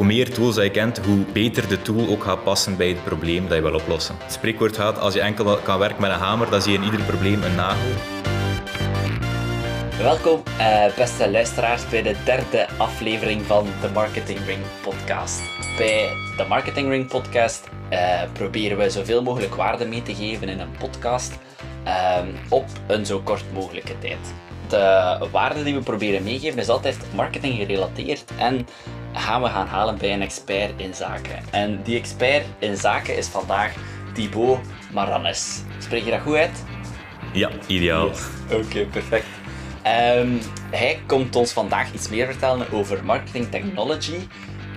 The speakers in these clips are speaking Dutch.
hoe meer tools je kent, hoe beter de tool ook gaat passen bij het probleem dat je wil oplossen. Het spreekwoord gaat, als je enkel kan werken met een hamer, dan zie je in ieder probleem een nagel. Welkom, eh, beste luisteraars, bij de derde aflevering van de Marketing Ring podcast. Bij de Marketing Ring podcast eh, proberen we zoveel mogelijk waarde mee te geven in een podcast eh, op een zo kort mogelijke tijd de waarde die we proberen meegeven is altijd marketing gerelateerd en gaan we gaan halen bij een expert in zaken. En die expert in zaken is vandaag Thibaut Maranes. Spreek je dat goed uit? Ja, ideaal. Oké, perfect. Ehm, hij komt ons vandaag iets meer vertellen over marketing technology.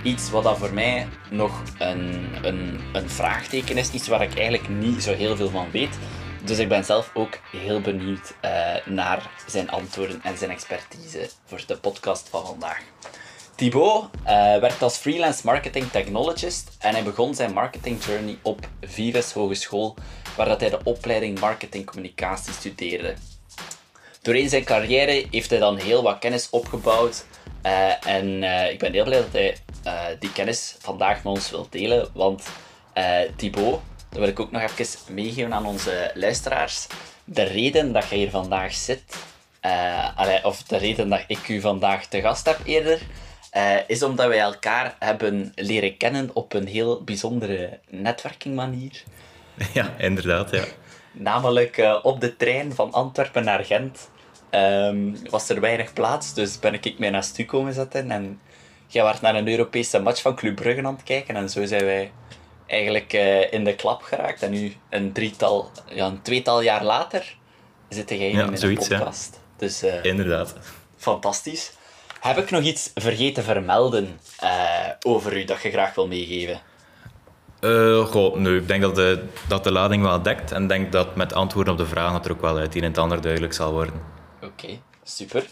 Iets wat dat voor mij nog een, een, een vraagteken is. Iets waar ik eigenlijk niet zo heel veel van weet. Dus ik ben zelf ook heel benieuwd uh, naar zijn antwoorden en zijn expertise voor de podcast van vandaag. Thibaut uh, werkt als freelance marketing technologist en hij begon zijn marketing journey op Vives Hogeschool, waar dat hij de opleiding marketing communicatie studeerde. Doorheen zijn carrière heeft hij dan heel wat kennis opgebouwd uh, en ik ben heel blij dat hij die kennis vandaag met ons wil delen, want Thibaut dat wil ik ook nog even meegeven aan onze luisteraars. De reden dat je hier vandaag zit, of de reden dat ik u vandaag te gast heb eerder, uh, is omdat wij elkaar hebben leren kennen op een heel bijzondere netwerkingmanier. Ja, inderdaad, ja. Namelijk uh, op de trein van Antwerpen naar Gent um, was er weinig plaats, dus ben ik mij naast u komen zetten en jij was naar een Europese match van Club Brugge aan het kijken en zo zijn wij eigenlijk uh, in de klap geraakt. En nu, een, drietal, ja, een tweetal jaar later, zit jij ja, in zoiets, de podcast. Ja. Dus, uh, Inderdaad. Fantastisch. Heb ik nog iets vergeten vermelden uh, over u dat je graag wil meegeven? Uh, goh, nee, ik denk dat de, dat de lading wel dekt en denk dat met antwoorden op de vragen dat er ook wel het een en het ander duidelijk zal worden. Oké, super.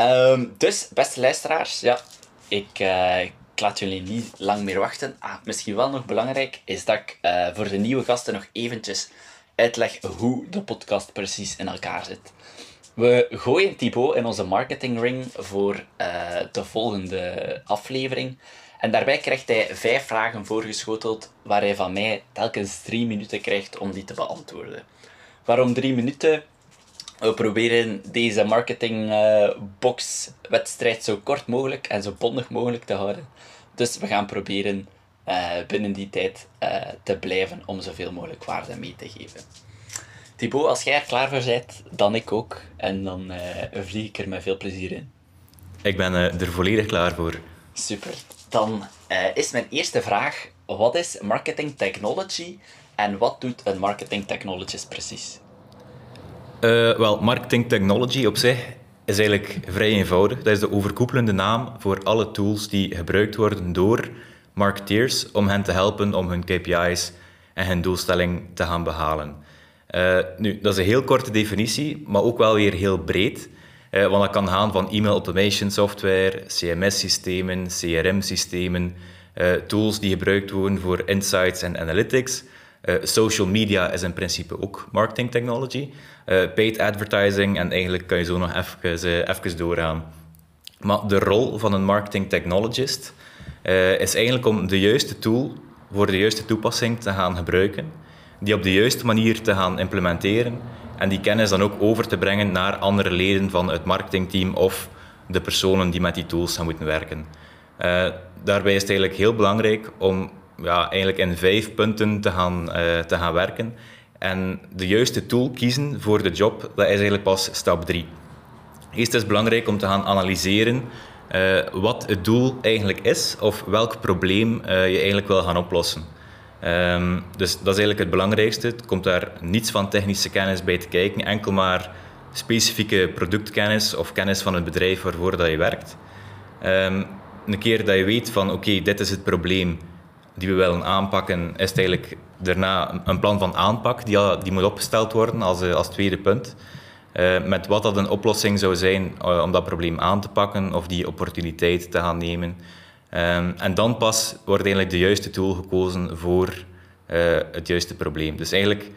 Um, dus, beste luisteraars, ja, ik, uh, laat jullie niet lang meer wachten. Ah, misschien wel nog belangrijk is dat ik uh, voor de nieuwe gasten nog eventjes uitleg hoe de podcast precies in elkaar zit. We gooien Thibaut in onze marketing ring voor uh, de volgende aflevering. En daarbij krijgt hij vijf vragen voorgeschoteld, waar hij van mij telkens drie minuten krijgt om die te beantwoorden. Waarom drie minuten? We proberen deze marketingbox-wedstrijd uh, zo kort mogelijk en zo bondig mogelijk te houden. Dus we gaan proberen uh, binnen die tijd te blijven om zoveel mogelijk waarde mee te geven. Thibaut, als jij er klaar voor bent, dan ik ook. En dan uh, vlieg ik er met veel plezier in. Ik ben er volledig klaar voor. Super. Dan is mijn eerste vraag: wat is marketing technology en wat doet een marketing technologist precies? Wel, marketing technology op zich is eigenlijk vrij eenvoudig. Dat is de overkoepelende naam voor alle tools die gebruikt worden door marketeers om hen te helpen om hun KPI's en hun doelstelling te gaan behalen. Uh, nu, dat is een heel korte definitie, maar ook wel weer heel breed. Uh, want dat kan gaan van e-mail automation software, CMS-systemen, CRM-systemen, eh, tools die gebruikt worden voor insights en analytics. social media is in principe ook marketing technology. Eh, paid advertising en eigenlijk kan je zo nog even, even doorgaan. Maar de rol van een marketing technologist is eigenlijk om de juiste tool voor de juiste toepassing te gaan gebruiken, die op de juiste manier te gaan implementeren en die kennis dan ook over te brengen naar andere leden van het marketingteam of de personen die met die tools gaan moeten werken. daarbij is het eigenlijk heel belangrijk om ja, eigenlijk in vijf punten te gaan, te gaan werken en de juiste tool kiezen voor de job, dat is eigenlijk pas stap 3. Eerst is het belangrijk om te gaan analyseren uh, wat het doel eigenlijk is of welk probleem je eigenlijk wil gaan oplossen. Um, dus dat is eigenlijk het belangrijkste. Het komt daar niets van technische kennis bij te kijken, enkel maar specifieke productkennis of kennis van het bedrijf waarvoor dat je werkt. Um, een keer dat je weet van oké, dit is het probleem die we willen aanpakken, is het eigenlijk daarna een plan van aanpak die, die moet opgesteld worden als, eh, als tweede punt. Uh, met wat dat een oplossing zou zijn uh, om dat probleem aan te pakken of die opportuniteit te gaan nemen. Um, en dan pas wordt eigenlijk de juiste tool gekozen voor uh, het juiste probleem. Dus eigenlijk,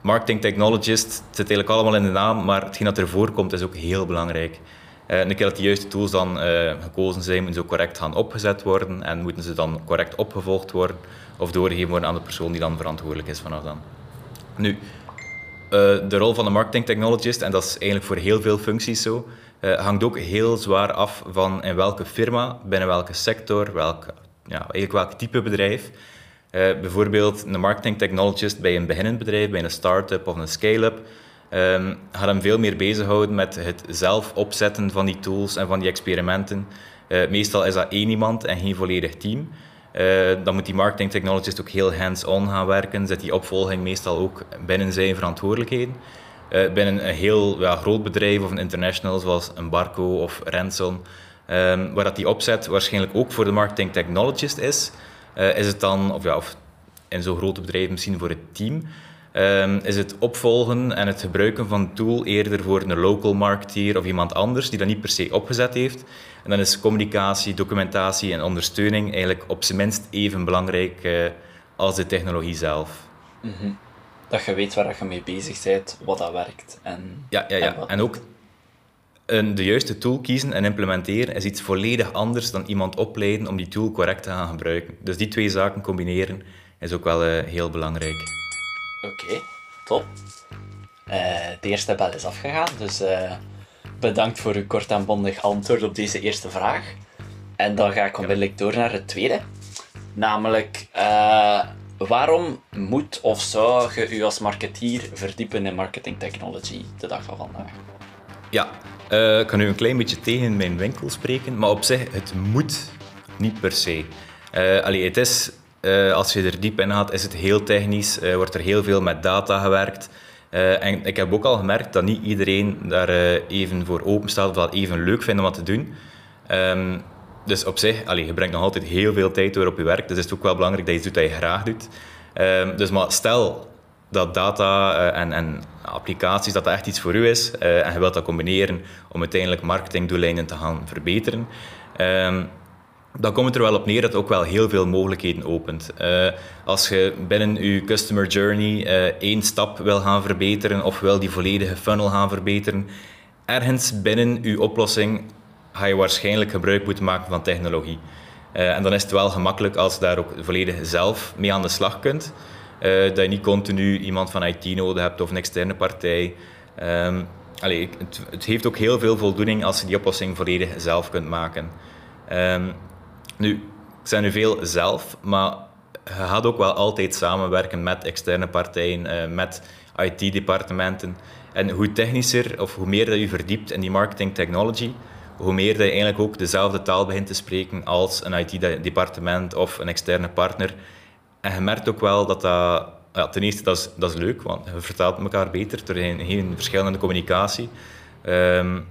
marketing technologist zit eigenlijk allemaal in de naam, maar hetgeen dat ervoor komt is ook heel belangrijk. Uh, een keer dat die juiste tools dan gekozen zijn, moeten ze correct gaan opgezet worden en moeten ze dan correct opgevolgd worden of doorgegeven worden aan de persoon die dan verantwoordelijk is vanaf dan. Nu, de rol van de marketing technologist, en dat is eigenlijk voor heel veel functies zo, hangt ook heel zwaar af van in welke firma, binnen welke sector, welk, ja, eigenlijk welk type bedrijf uh, bijvoorbeeld een marketing technologist bij een beginnend bedrijf, bij een start-up of een scale-up, um, gaat hem veel meer bezighouden met het zelf opzetten van die tools en van die experimenten. Uh, meestal is dat één iemand en geen volledig team. Uh, dan moet die marketing technologist ook heel hands-on gaan werken, zet die opvolging meestal ook binnen zijn verantwoordelijkheden. Binnen een heel groot bedrijf of een international zoals Barco of Renson, um, waar dat die opzet waarschijnlijk ook voor de marketing technologist is, uh, is het dan, of ja, of in zo'n grote bedrijf misschien voor het team, um, is het opvolgen en het gebruiken van tool eerder voor een local marketeer of iemand anders die dat niet per se opgezet heeft. En dan is communicatie, documentatie en ondersteuning eigenlijk op zijn minst even belangrijk uh, als de technologie zelf. -hmm. Dat je weet waar je mee bezig bent, wat dat werkt. En, ja, ja, ja. En, en ook een, de juiste tool kiezen en implementeren is iets volledig anders dan iemand opleiden om die tool correct te gaan gebruiken. Dus die twee zaken combineren is ook wel uh, heel belangrijk. Oké, top. Uh, de eerste bel is afgegaan, dus uh, bedankt voor uw kort en bondig antwoord op deze eerste vraag. En dan ga ik onmiddellijk door naar het tweede. Namelijk, waarom moet of zou je u als marketeer verdiepen in marketing technology de dag van vandaag? Ja, uh, ik kan nu een klein beetje tegen mijn winkel spreken, maar op zich, het moet niet per se. Uh, allee, het is, uh, als je er diep in gaat, is het heel technisch, wordt er heel veel met data gewerkt. en ik heb ook al gemerkt dat niet iedereen daar even voor open staat of dat even leuk vindt om wat te doen. Um, dus op zich, allee, je brengt nog altijd heel veel tijd door op je werk, dus het is ook wel belangrijk dat je iets doet dat je graag doet. Um, dus maar stel dat data en, en applicaties, dat echt iets voor u is uh, en je wilt dat combineren om uiteindelijk marketingdoeleinden te gaan verbeteren, um, dan komt het er wel op neer dat het ook wel heel veel mogelijkheden opent. Uh, als je binnen je customer journey één stap wil gaan verbeteren of wil die volledige funnel gaan verbeteren, ergens binnen je oplossing ga je waarschijnlijk gebruik moeten maken van technologie. en dan is het wel gemakkelijk als je daar ook volledig zelf mee aan de slag kunt. Uh, dat je niet continu iemand van IT nodig hebt of een externe partij. Um, het, het, heeft ook heel veel voldoening als je die oplossing volledig zelf kunt maken. Um, nu, ik zeg nu veel zelf, maar je gaat ook wel altijd samenwerken met externe partijen, uh, met IT-departementen. En hoe technischer of hoe meer dat je verdiept in die marketing technology, hoe meer je eigenlijk ook dezelfde taal begint te spreken als een IT-departement of een externe partner en je merkt ook wel dat dat... Ja, ten eerste, dat is, dat is leuk, want je vertaalt elkaar beter door een, een verschillende communicatie. Um,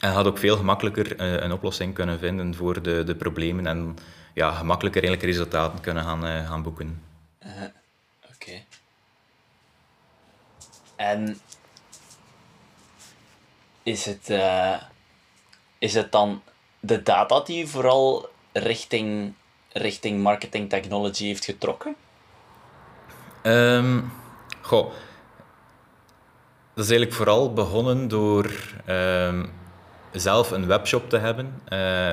en je ook veel gemakkelijker een, een, oplossing kunnen vinden voor de, de problemen en ja, gemakkelijker eigenlijk resultaten kunnen gaan, uh, gaan boeken. Uh, Oké. En is het, is het dan de data die vooral richting richting marketing technology heeft getrokken? Um, goh. Dat is eigenlijk vooral begonnen door um, zelf een webshop te hebben uh,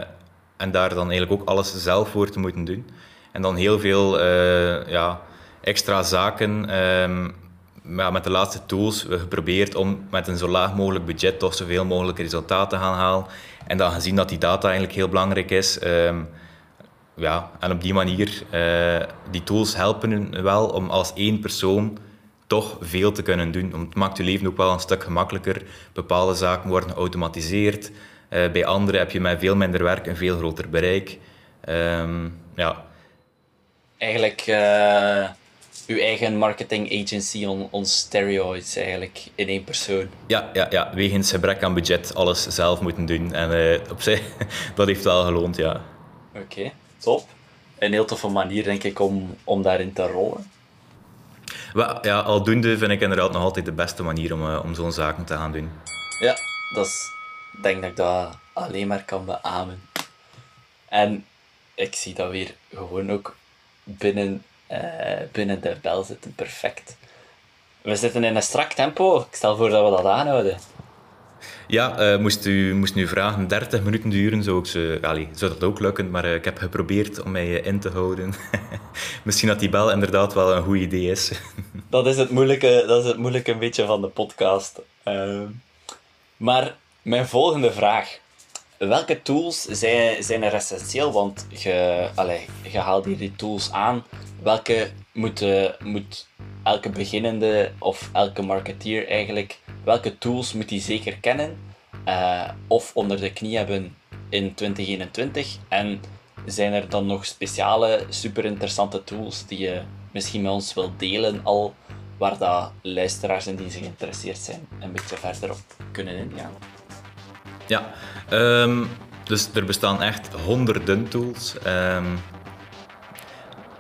en daar dan eigenlijk ook alles zelf voor te moeten doen. En dan heel veel uh, ja, extra zaken um, ja, met de laatste tools geprobeerd om met een zo laag mogelijk budget toch zoveel mogelijk resultaten te gaan halen. En dan gezien dat die data eigenlijk heel belangrijk is, um, ja, en op die manier, uh, die tools helpen wel om als één persoon toch veel te kunnen doen. Het maakt je leven ook wel een stuk gemakkelijker. Bepaalde zaken worden geautomatiseerd. Uh, bij anderen heb je met veel minder werk een veel groter bereik. Um, ja. Eigenlijk uh, uw eigen marketing agency on, on steroids eigenlijk in één persoon. Ja, ja, ja, wegens gebrek aan budget alles zelf moeten doen. En uh, op zich, dat heeft wel geloond, ja. Oké top. Een heel toffe manier, denk ik, om, om daarin te rollen. Ja, aldoende vind ik inderdaad nog altijd de beste manier om, uh, om zo'n zaken te gaan doen. Ja, dat is, denk dat ik dat alleen maar kan beamen. En ik zie dat weer gewoon ook binnen, binnen de bel zitten perfect. We zitten in een strak tempo. Ik stel voor dat we dat aanhouden. Ja, uh, moest, u, moest nu vragen 30 minuten duren, zou, ik ze, allee, zou dat ook lukken, maar uh, ik heb geprobeerd om mij in te houden. Misschien dat die bel inderdaad wel een goed idee is. dat, is het moeilijke, dat is het moeilijke een beetje van de podcast. Maar mijn volgende vraag. Welke tools zijn, zijn er essentieel? Want je, haalt hier die tools aan. Welke moet, moet elke beginnende of elke marketeer eigenlijk, welke tools moet hij zeker kennen uh, of onder de knie hebben in 2021? En zijn er dan nog speciale, super interessante tools die je misschien met ons wilt delen al, waar dat luisteraars en die zich geïnteresseerd zijn een beetje verder op kunnen ingaan? Ja, um, dus er bestaan echt honderden tools. Um,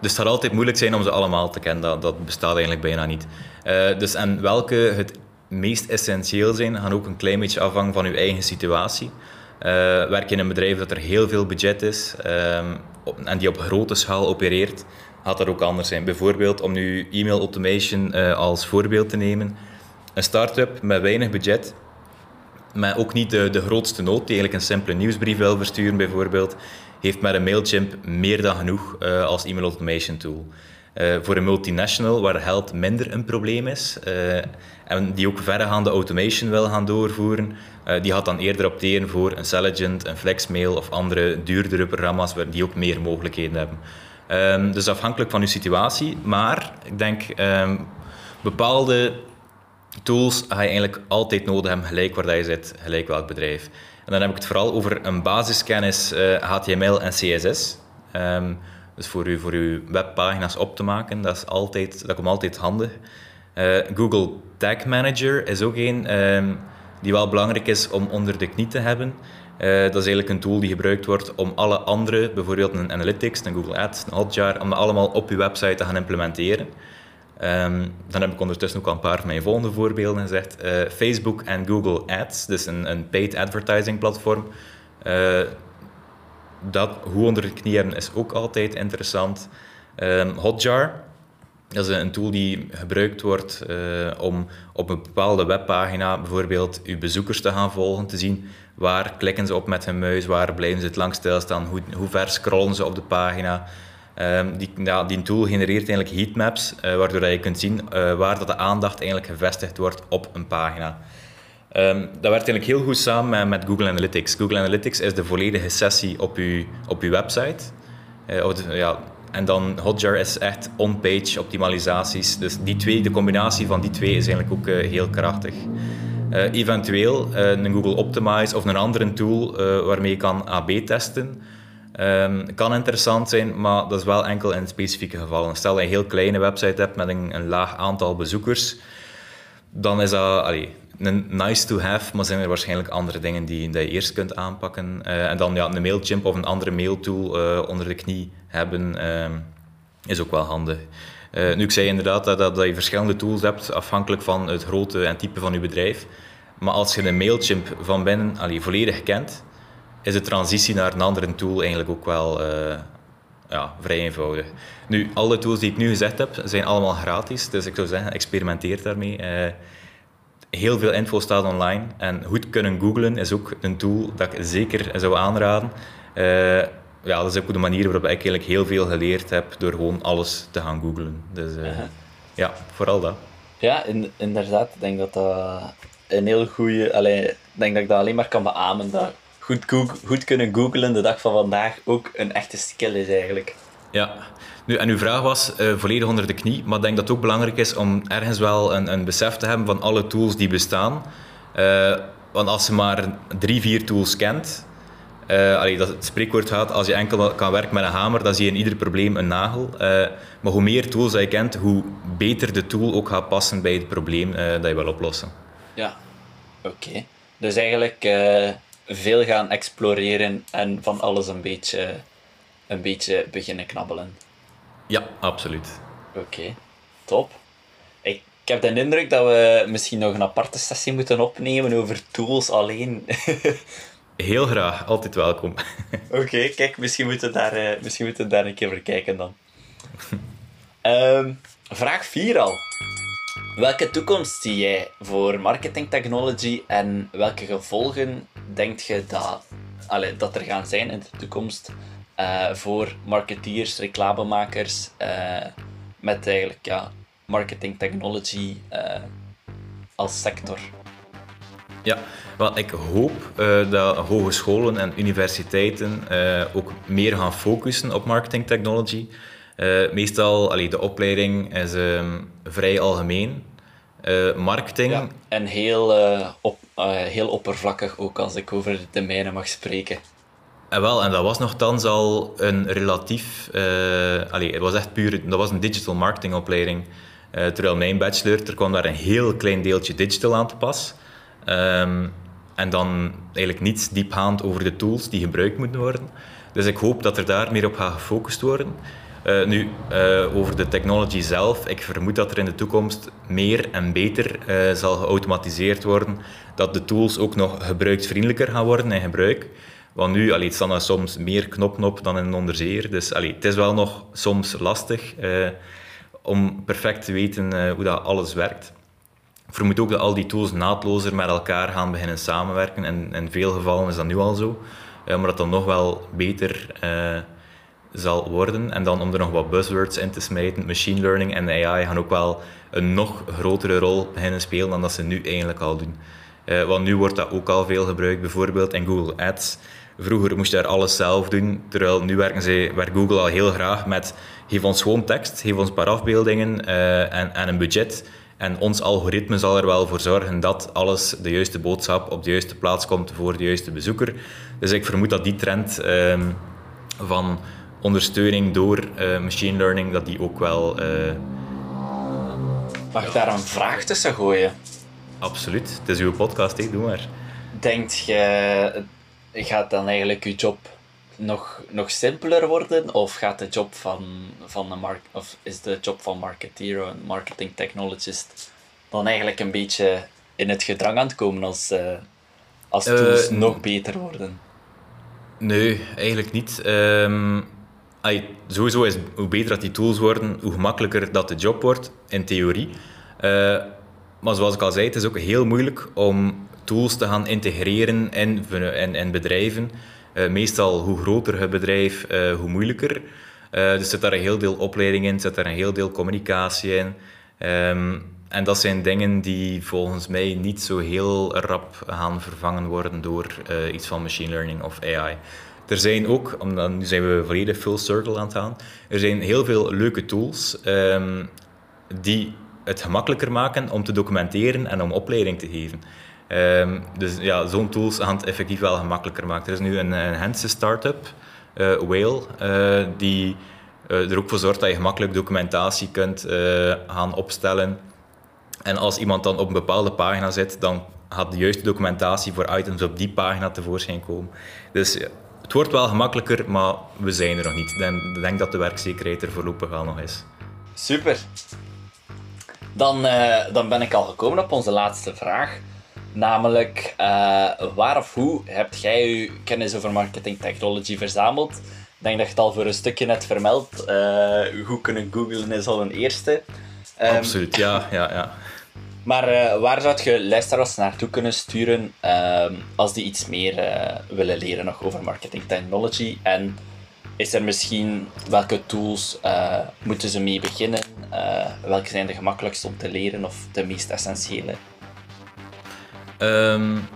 dus het zal altijd moeilijk zijn om ze allemaal te kennen. Dat, bestaat eigenlijk bijna niet. Uh, dus en welke het meest essentieel zijn, gaan ook een klein beetje afhangen van uw eigen situatie. Uh, werk je in een bedrijf dat er heel veel budget is um, en die op grote schaal opereert, gaat dat ook anders zijn. Bijvoorbeeld, om nu e-mail automation uh, als voorbeeld te nemen. Een start-up met weinig budget, maar ook niet de, de grootste nood, die eigenlijk een simpele nieuwsbrief wil versturen bijvoorbeeld, heeft met een Mailchimp meer dan genoeg uh, als e-mail automation tool. Uh, voor een multinational waar geld minder een probleem is uh, en die ook verregaande automation wil gaan doorvoeren, die gaat dan eerder opteren voor een Selligent, een Flexmail of andere duurdere programma's waar die ook meer mogelijkheden hebben. Um, dus afhankelijk van uw situatie, maar ik denk um, bepaalde tools ga je eigenlijk altijd nodig hebben, gelijk waar je zit, gelijk welk bedrijf. En dan heb ik het vooral over een basiskennis uh, eh, HTML en CSS. Ehm, dus voor, u, voor uw webpagina's op te maken, dat, is altijd, dat komt altijd handig. Uh, Google Tag Manager is ook een um, die wel belangrijk is om onder de knie te hebben. Uh, dat is eigenlijk een tool die gebruikt wordt om alle andere, bijvoorbeeld een Analytics, een Google Ads, een Hotjar, om dat allemaal op uw website te gaan implementeren. Um, dan heb ik ondertussen ook al een paar van mijn volgende voorbeelden gezegd. Uh, Facebook en Google Ads, dus een, een paid advertising platform. Uh, dat, hoe onder de knie hebben is ook altijd interessant. Um, Hotjar, dat is een tool die gebruikt wordt uh, om op een bepaalde webpagina bijvoorbeeld uw bezoekers te gaan volgen, te zien waar klikken ze op met hun muis, waar blijven ze het lang stilstaan, hoe, hoe ver scrollen ze op de pagina. Um, die, die tool genereert eigenlijk heatmaps, uh, waardoor je kunt zien uh, waar dat de aandacht eigenlijk gevestigd wordt op een pagina. Um, dat werkt eigenlijk heel goed samen met, Google Analytics. Google Analytics is de volledige sessie op je, op uw website. Uh, ja, en dan Hotjar is echt on-page optimalisaties. Dus die twee, de combinatie van die twee is eigenlijk ook heel krachtig. eventueel een Google Optimize of een andere tool waarmee je kan AB testen. Um, kan interessant zijn, maar dat is wel enkel in specifieke gevallen. Stel dat je een heel kleine website hebt met een, een laag aantal bezoekers, dan is dat een nice to have, maar zijn er waarschijnlijk andere dingen die, je eerst kunt aanpakken. Uh, en dan ja, een Mailchimp of een andere mailtool uh, onder de knie hebben, uh, is ook wel handig. Eh, nu, ik zei inderdaad dat, dat, je verschillende tools hebt, afhankelijk van het grootte en type van je bedrijf. Maar als je de Mailchimp van binnen allee, volledig kent, is de transitie naar een andere tool eigenlijk ook wel uh, ja, vrij eenvoudig. Nu, alle tools die ik nu gezegd heb, zijn allemaal gratis. Dus ik zou zeggen, experimenteer daarmee. Uh, heel veel info staat online. En goed kunnen googlen is ook een tool dat ik zeker zou aanraden. Uh, ja, dat is ook de manier waarop ik eigenlijk heel veel geleerd heb door gewoon alles te gaan googlen. Dus ja, vooral dat. Ja, in, inderdaad. Ik denk dat dat een heel goede... Ik denk dat ik dat alleen maar kan beamen. Dat goed, goed kunnen googlen de dag van vandaag ook een echte skill is eigenlijk. Ja, nu, en uw vraag was uh, volledig onder de knie, maar ik denk dat het ook belangrijk is om ergens wel een, een besef te hebben van alle tools die bestaan. Uh, want als je maar drie, vier tools kent, uh, allee, dat het spreekwoord gaat, als je enkel kan werken met een hamer, dan zie je in ieder probleem een nagel. maar hoe meer tools je kent, hoe beter de tool ook gaat passen bij het probleem dat je wil oplossen. Ja, oké. Dus eigenlijk veel gaan exploreren en van alles een beetje, een beetje beginnen knabbelen. Ja, absoluut. Oké, top. Ik, ik heb de indruk dat we misschien nog een aparte sessie moeten opnemen over tools alleen. Heel graag, altijd welkom. Oké, kijk, misschien moeten, we daar, uh, misschien moeten we daar een keer voor kijken dan. um, vraag 4 al. Welke toekomst zie jij voor marketing technology en welke gevolgen denk je dat, allee, dat er gaan zijn in de toekomst uh, voor marketeers, reclamemakers, uh, met eigenlijk ja, marketing technology uh, als sector? Ja, wel, ik hoop dat hogescholen en universiteiten ook meer gaan focussen op marketing technology. Meestal, allee, de opleiding is um, vrij algemeen. Marketing... Ja, en heel, op, heel oppervlakkig ook, als ik over de mijne mag spreken. En wel, en dat was nogthans al een relatief... allee, het was echt puur... Dat was een digital marketing opleiding. terwijl mijn bachelor, er kwam daar een heel klein deeltje digital aan te pas. Um, en dan eigenlijk niets diepgaand over de tools die gebruikt moeten worden. Dus ik hoop dat er daar meer op gaat gefocust worden. Uh, nu, uh, over de technology zelf. Ik vermoed dat er in de toekomst meer en beter uh, zal geautomatiseerd worden. Dat de tools ook nog gebruiksvriendelijker gaan worden in gebruik. Want nu allee, het staat er soms meer knop-knop dan in een onderzeer. Dus allee, het is wel nog soms lastig om perfect te weten hoe dat alles werkt. Ik vermoed ook dat al die tools naadlozer met elkaar gaan beginnen samenwerken. En in veel gevallen is dat nu al zo. Maar dat dan nog wel beter zal worden. En dan om er nog wat buzzwords in te smijten, machine learning en AI gaan ook wel een nog grotere rol beginnen spelen dan dat ze nu eigenlijk al doen. Uh, want nu wordt dat ook al veel gebruikt, bijvoorbeeld in Google Ads. Vroeger moest je daar alles zelf doen, terwijl nu werken ze, werkt Google al heel graag met geef ons gewoon tekst, geef ons een paar afbeeldingen en, en een budget en ons algoritme zal er wel voor zorgen dat alles, de juiste boodschap, op de juiste plaats komt voor de juiste bezoeker. Dus ik vermoed dat die trend ehm, van ondersteuning door uh, machine learning, dat die ook wel... Uh, Mag ik daar een vraag tussen gooien? Absoluut. Het is uw podcast, hè? doe maar. Denkt je, gaat dan eigenlijk je job nog, nog simpeler worden? Of gaat de job van, van de mark of is de job van marketeer en marketing technologist dan eigenlijk een beetje in het gedrang aan het komen als, uh, als eh, tools nog beter worden? Nee, eigenlijk niet. Um, sowieso is hoe beter dat die tools worden, hoe gemakkelijker dat de job wordt, in theorie. Uh, maar zoals ik al zei, het is ook heel moeilijk om tools te gaan integreren in, in, bedrijven. Uh, meestal hoe groter het bedrijf, uh, hoe moeilijker. Dus zit daar een heel deel opleiding in, zit daar een heel deel communicatie in. Um, en dat zijn dingen die volgens mij niet zo heel rap gaan vervangen worden door iets van machine learning of AI. Er zijn ook, omdat nu zijn we volledig full circle aan het gaan, er zijn heel veel leuke tools um, die het gemakkelijker maken om te documenteren en om opleiding te geven. Um, dus ja, zo'n tools gaan het effectief wel gemakkelijker maken. Er is nu een, een Hense start-up, uh, Whale, uh, die uh, er ook voor zorgt dat je gemakkelijk documentatie kunt gaan opstellen. En als iemand dan op een bepaalde pagina zit, dan gaat de juiste documentatie voor items op die pagina tevoorschijn komen. Dus het wordt wel gemakkelijker, maar we zijn er nog niet. Ik denk dat de werkzekerheid er voorlopig al nog is. Super. Dan, dan ben ik al gekomen op onze laatste vraag. Namelijk, uh, waar of hoe heb jij je kennis over marketing technology verzameld? Ik denk dat je het al voor een stukje net vermeld. Uh, hoe kunnen googlen is al een eerste. Um, Absoluut, ja. ja, ja. Maar uh, waar zou je luisteraars naartoe kunnen sturen ehm, als die iets meer willen leren nog over marketing technology? En is er misschien welke tools moeten ze mee beginnen? welke zijn de gemakkelijkste om te leren of de meest essentiële? Um,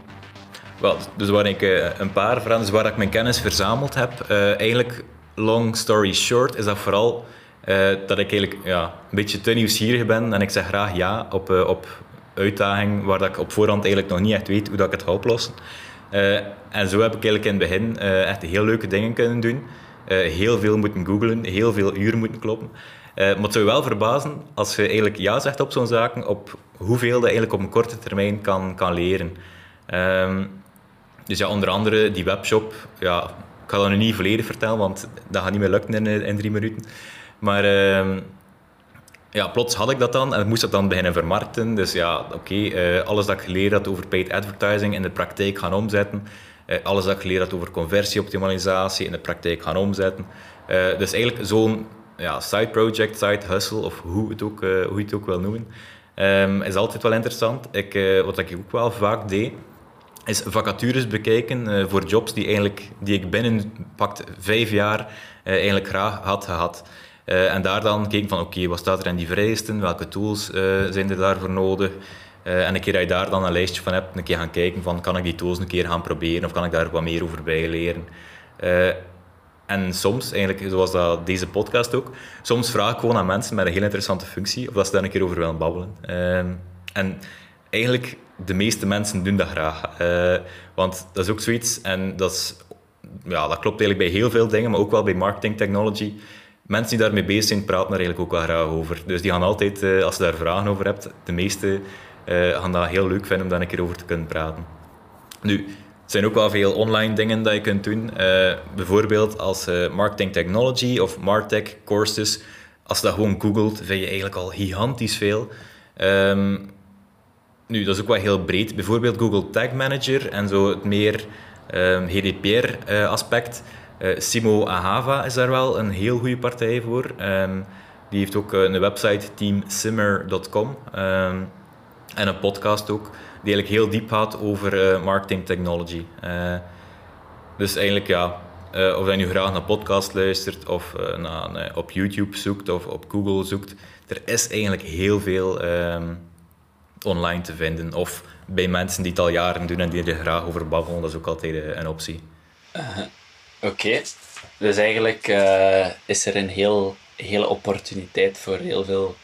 wel, dus waar ik een paar vragen, dus waar ik mijn kennis verzameld heb, eigenlijk long story short, is dat vooral uh, dat ik eigenlijk ja, een beetje te nieuwsgierig ben en ik zeg graag ja op, op uitdaging waar dat ik op voorhand eigenlijk nog niet echt weet hoe dat ik het ga oplossen. en zo heb ik eigenlijk in het begin echt heel leuke dingen kunnen doen. heel veel moeten googlen, heel veel uren moeten kloppen. Uh, maar het zou je wel verbazen als je eigenlijk ja zegt op zo'n zaken, op hoeveel dat eigenlijk op een korte termijn kan, kan leren. Um, dus ja, onder andere die webshop, ja, ik ga dat nu niet volledig vertellen, want dat gaat niet meer lukken in, in drie minuten. Maar uh, ja, plots had ik dat dan en ik moest dat dan beginnen vermarkten. Dus ja, oké, eh, alles dat ik geleerd had over paid advertising in de praktijk gaan omzetten. Uh, alles dat ik geleerd had over conversieoptimalisatie in de praktijk gaan omzetten. dus eigenlijk zo'n ja, side project, side hustle of hoe, het ook, hoe je het ook wil noemen. Um, is altijd wel interessant. Ik, wat ik ook wel vaak deed, is vacatures bekijken voor jobs die, eigenlijk, die ik binnen pakt vijf jaar eigenlijk graag had gehad. En daar dan kijken van oké, wat staat er in die vereisten, welke tools zijn er daarvoor nodig. en een keer dat je daar dan een lijstje van hebt, een keer gaan kijken van kan ik die tools een keer gaan proberen of kan ik daar wat meer over bijleren. En soms, eigenlijk zoals dat, deze podcast ook, soms vraag ik gewoon aan mensen met een heel interessante functie of dat ze daar een keer over willen babbelen. En eigenlijk, de meeste mensen doen dat graag. Want dat is ook zoiets, en dat, is, ja, dat klopt eigenlijk bij heel veel dingen, maar ook wel bij marketing technology. Mensen die daarmee bezig zijn, praten daar eigenlijk ook wel graag over. Dus die gaan altijd, uh, als je daar vragen over hebt, de meeste uh, gaan dat heel leuk vinden om daar een keer over te kunnen praten. Nu, er zijn ook wel veel online dingen dat je kunt doen. Uh, bijvoorbeeld als marketing technology of martech courses. Als je dat gewoon googelt, vind je eigenlijk al gigantisch veel. Um, nu, dat is ook wel heel breed. Bijvoorbeeld Google Tag Manager en zo het meer um, GDPR-aspect. Uh, uh, Simo Ahava is daar wel een heel goede partij voor. Um, die heeft ook een website, teamsimmer.com. en een podcast ook die eigenlijk heel diep gaat over uh, marketing technology. Dus eigenlijk ja, of je nu graag naar podcast luistert of naar, op YouTube zoekt of op Google zoekt, er is eigenlijk heel veel um, online te vinden. Of bij mensen die het al jaren doen en die er graag over babbelen, dat is ook altijd een optie. Oké, dus eigenlijk is er een heel, hele opportuniteit voor heel veel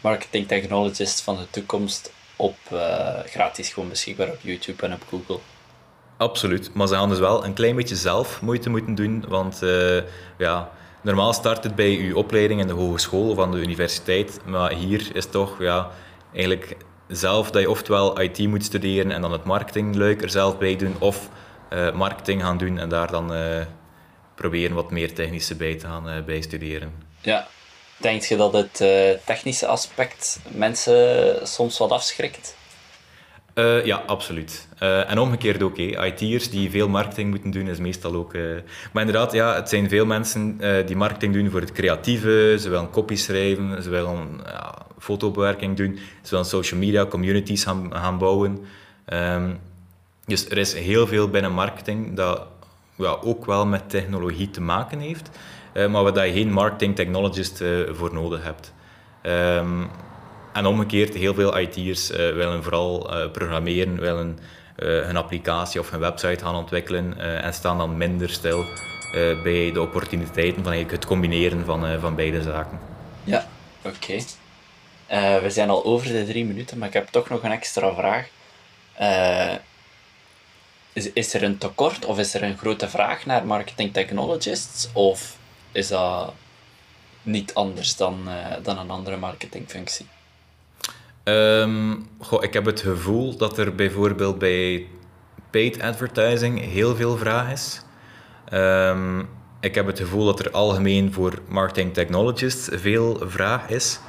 marketing technologists van de toekomst op, uh, gratis gewoon beschikbaar op YouTube en op Google. Absoluut, maar ze gaan dus wel een klein beetje zelf moeite moeten doen, want uh, ja, normaal start het bij uw opleiding in de hogeschool of aan de universiteit, maar hier is toch ja, eigenlijk zelf dat je oftewel IT moet studeren en dan het marketingluik er zelf bij doen, of marketing gaan doen en daar dan proberen wat meer technische bij te gaan bijstuderen. Ja, Denk je dat het uh, technische aspect mensen soms wat afschrikt? Uh, ja, absoluut. Uh, en omgekeerd ook. IT'ers die veel marketing moeten doen, is meestal ook... Maar inderdaad, ja, het zijn veel mensen die marketing doen voor het creatieve. Ze willen copy schrijven, ze willen fotobewerking doen. Ze willen social media communities gaan, gaan bouwen. Um, dus er is heel veel binnen marketing dat ja, ook wel met technologie te maken heeft. Eh, maar waar je geen marketing technologist eh, voor nodig hebt. Um, en omgekeerd, heel veel IT'ers uh, willen vooral programmeren, willen hun applicatie of hun website gaan ontwikkelen en staan dan minder stil bij de opportuniteiten van het combineren van, van beide zaken. Ja, oké. we zijn al over de drie minuten, maar ik heb toch nog een extra vraag. Is, is er een tekort of is er een grote vraag naar marketing technologists? Of is dat niet anders dan, uh, dan een andere marketingfunctie? Um, ik heb het gevoel dat er bijvoorbeeld bij paid advertising heel veel vraag is. Um, ik heb het gevoel dat er algemeen voor marketing technologists veel vraag is.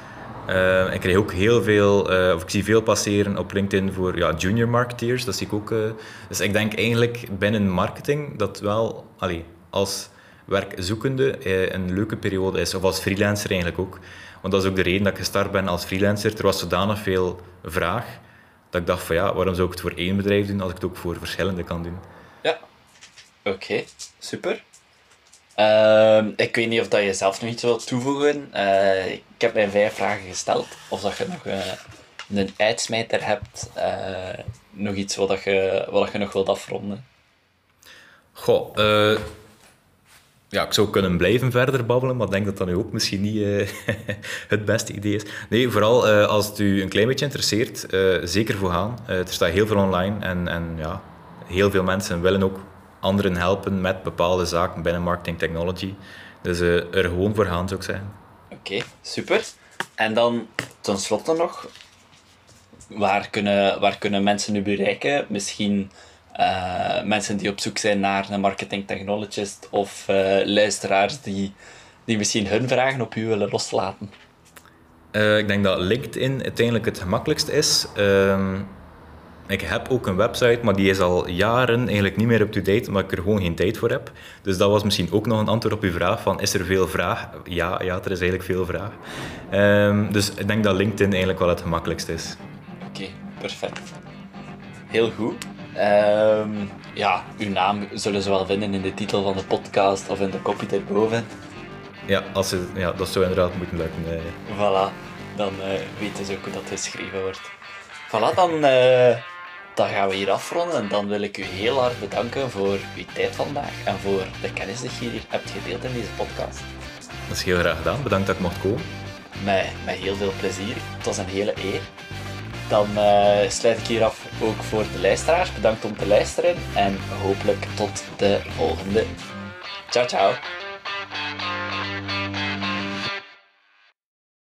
Uh, ik krijg ook heel veel, uh, of ik zie veel passeren op LinkedIn voor ja, junior marketeers. Dat zie ik ook. Uh, dus ik denk eigenlijk binnen marketing dat wel, allee, als werkzoekende eh, een leuke periode is. Of als freelancer eigenlijk ook. Want dat is ook de reden dat ik gestart ben als freelancer. Er was zodanig veel vraag dat ik dacht van ja, waarom zou ik het voor één bedrijf doen als ik het ook voor verschillende kan doen? Ja, oké, super. Uh, ik weet niet of dat je zelf nog iets wilt toevoegen. Heb mij vijf vragen gesteld. Of dat je nog uh, een uitsmijter hebt. nog iets wat, dat je, wat dat je nog wilt afronden. Goh, ja, ik zou kunnen blijven verder babbelen, maar ik denk dat dat nu ook misschien niet het beste idee is. Nee, vooral als het u een klein beetje interesseert, zeker voor gaan. er staat heel veel online en, en ja, heel veel mensen willen ook anderen helpen met bepaalde zaken binnen marketing technology. Dus er gewoon voor gaan, zou ik zeggen. Oké, super. En dan tenslotte nog, waar kunnen, waar kunnen mensen nu bereiken? Misschien uh, mensen die op zoek zijn naar een marketing technologist of uh, luisteraars die, die misschien hun vragen op u willen loslaten? Uh, ik denk dat LinkedIn uiteindelijk het gemakkelijkst is. Ehm, ik heb ook een website, maar die is al jaren eigenlijk niet meer up-to-date, omdat ik er gewoon geen tijd voor heb. Dus dat was misschien ook nog een antwoord op uw vraag van, is er veel vraag? Ja, ja er is eigenlijk veel vraag. Ehm, dus ik denk dat LinkedIn eigenlijk wel het gemakkelijkste is. Oké, perfect. Heel goed. Ehm, ja, uw naam zullen ze wel vinden in de titel van de podcast of in de kopie erboven. Ja, als ze, ja dat zou inderdaad moeten lukken. eh. Voilà, dan eh, weten ze ook hoe dat geschreven wordt. Voilà, dan, eh, dan gaan we hier afronden. En dan wil ik u heel hard bedanken voor uw tijd vandaag en voor de kennis die je hier hebt gedeeld in deze podcast. Dat is heel graag gedaan. Bedankt dat ik mocht komen. Met, met heel veel plezier. Het was een hele eer. Dan eh, sluit ik hier af ook voor de luisteraars. Bedankt om te luisteren en hopelijk tot de volgende. Ciao, ciao.